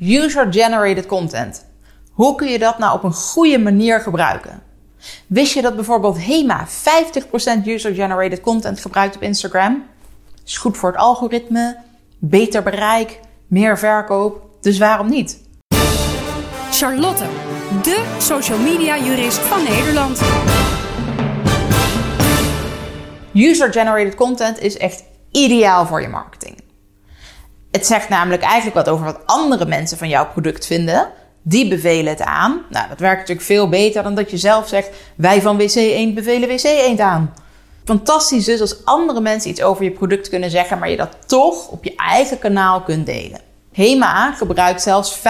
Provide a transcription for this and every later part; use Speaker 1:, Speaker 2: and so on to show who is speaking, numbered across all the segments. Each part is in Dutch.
Speaker 1: User-generated content. Hoe kun je dat nou op een goede manier gebruiken? Wist je dat bijvoorbeeld HEMA 50% user-generated content gebruikt op Instagram? Is goed voor het algoritme, beter bereik, meer verkoop, dus waarom niet?
Speaker 2: Charlotte, de social media jurist van Nederland.
Speaker 1: User-generated content is echt ideaal voor je marketing. Het zegt namelijk eigenlijk wat over wat andere mensen van jouw product vinden. Die bevelen het aan. Nou, dat werkt natuurlijk veel beter dan dat je zelf zegt: wij van WC Eend bevelen WC Eend aan. Fantastisch dus als andere mensen iets over je product kunnen zeggen, maar je dat toch op je eigen kanaal kunt delen. HEMA gebruikt zelfs 50%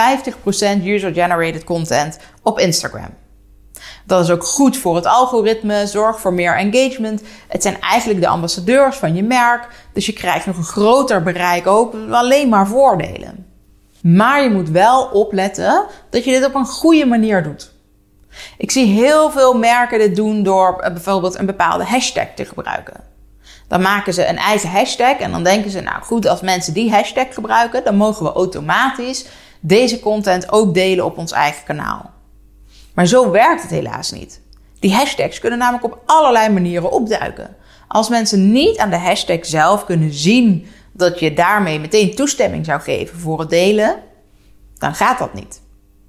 Speaker 1: user-generated content op Instagram. Dat is ook goed voor het algoritme, zorgt voor meer engagement. Het zijn eigenlijk de ambassadeurs van je merk, dus je krijgt nog een groter bereik ook, alleen maar voordelen. Maar je moet wel opletten dat je dit op een goede manier doet. Ik zie heel veel merken dit doen door eh, bijvoorbeeld een bepaalde hashtag te gebruiken. Dan maken ze een eigen hashtag en dan denken ze, nou goed, als mensen die hashtag gebruiken, dan mogen we automatisch deze content ook delen op ons eigen kanaal. Maar zo werkt het helaas niet. Die hashtags kunnen namelijk op allerlei manieren opduiken. Als mensen niet aan de hashtag zelf kunnen zien dat je daarmee meteen toestemming zou geven voor het delen, dan gaat dat niet.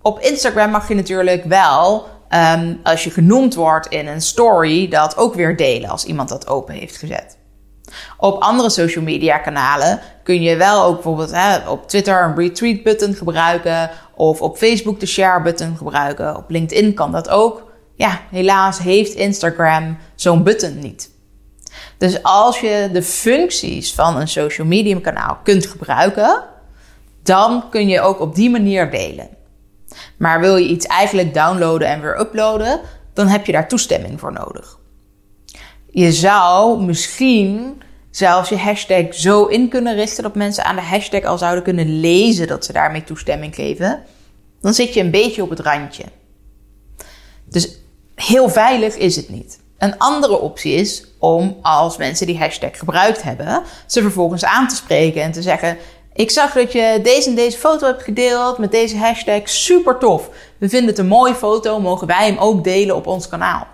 Speaker 1: Op Instagram mag je natuurlijk wel, um, als je genoemd wordt in een story, dat ook weer delen als iemand dat open heeft gezet. Op andere social media kanalen kun je wel ook bijvoorbeeld hè, op Twitter een retweet button gebruiken of op Facebook de share button gebruiken. Op LinkedIn kan dat ook. Ja, helaas heeft Instagram zo'n button niet. Dus als je de functies van een social media kanaal kunt gebruiken, dan kun je ook op die manier delen. Maar wil je iets eigenlijk downloaden en weer uploaden, dan heb je daar toestemming voor nodig. Je zou misschien zelfs je hashtag zo in kunnen richten dat mensen aan de hashtag al zouden kunnen lezen dat ze daarmee toestemming geven. Dan zit je een beetje op het randje. Dus heel veilig is het niet. Een andere optie is om als mensen die hashtag gebruikt hebben, ze vervolgens aan te spreken en te zeggen: Ik zag dat je deze en deze foto hebt gedeeld met deze hashtag. Super tof. We vinden het een mooie foto. Mogen wij hem ook delen op ons kanaal?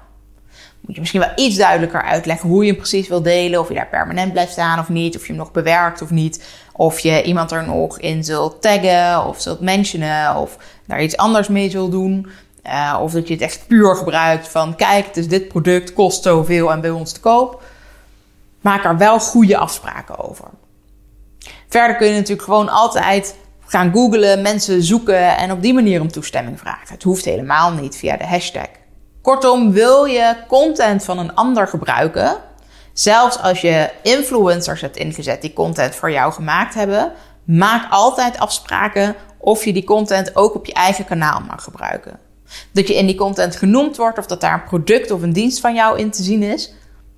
Speaker 1: Moet je misschien wel iets duidelijker uitleggen hoe je hem precies wil delen. Of je daar permanent blijft staan of niet. Of je hem nog bewerkt of niet. Of je iemand er nog in zult taggen of zult mentionen. Of daar iets anders mee zult doen. Uh, of dat je het echt puur gebruikt van kijk, is dit product, kost zoveel en bij ons te koop. Maak er wel goede afspraken over. Verder kun je natuurlijk gewoon altijd gaan googlen, mensen zoeken en op die manier om toestemming vragen. Het hoeft helemaal niet via de hashtag. Kortom, wil je content van een ander gebruiken, zelfs als je influencers hebt ingezet die content voor jou gemaakt hebben, maak altijd afspraken of je die content ook op je eigen kanaal mag gebruiken. Dat je in die content genoemd wordt of dat daar een product of een dienst van jou in te zien is,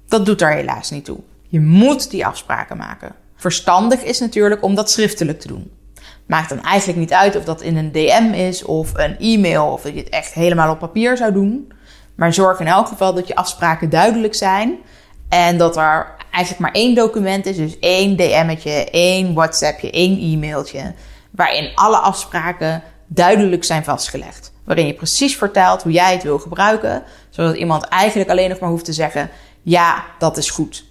Speaker 1: dat doet er helaas niet toe. Je moet die afspraken maken. Verstandig is natuurlijk om dat schriftelijk te doen. Maakt dan eigenlijk niet uit of dat in een DM is of een e-mail of dat je het echt helemaal op papier zou doen. Maar zorg in elk geval dat je afspraken duidelijk zijn. En dat er eigenlijk maar één document is. Dus één DM'tje, één WhatsAppje, één e-mailtje. Waarin alle afspraken duidelijk zijn vastgelegd. Waarin je precies vertelt hoe jij het wil gebruiken. Zodat iemand eigenlijk alleen nog maar hoeft te zeggen: ja, dat is goed.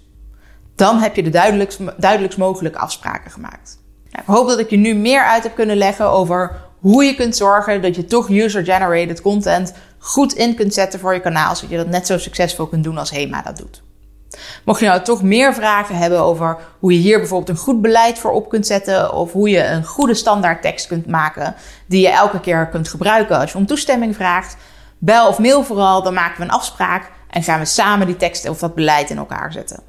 Speaker 1: Dan heb je de duidelijkst, duidelijkst mogelijke afspraken gemaakt. Nou, ik hoop dat ik je nu meer uit heb kunnen leggen over hoe je kunt zorgen dat je toch user-generated content goed in kunt zetten voor je kanaal, zodat je dat net zo succesvol kunt doen als HEMA dat doet. Mocht je nou toch meer vragen hebben over hoe je hier bijvoorbeeld een goed beleid voor op kunt zetten, of hoe je een goede standaard tekst kunt maken die je elke keer kunt gebruiken als je om toestemming vraagt, bel of mail vooral, dan maken we een afspraak en gaan we samen die tekst of dat beleid in elkaar zetten.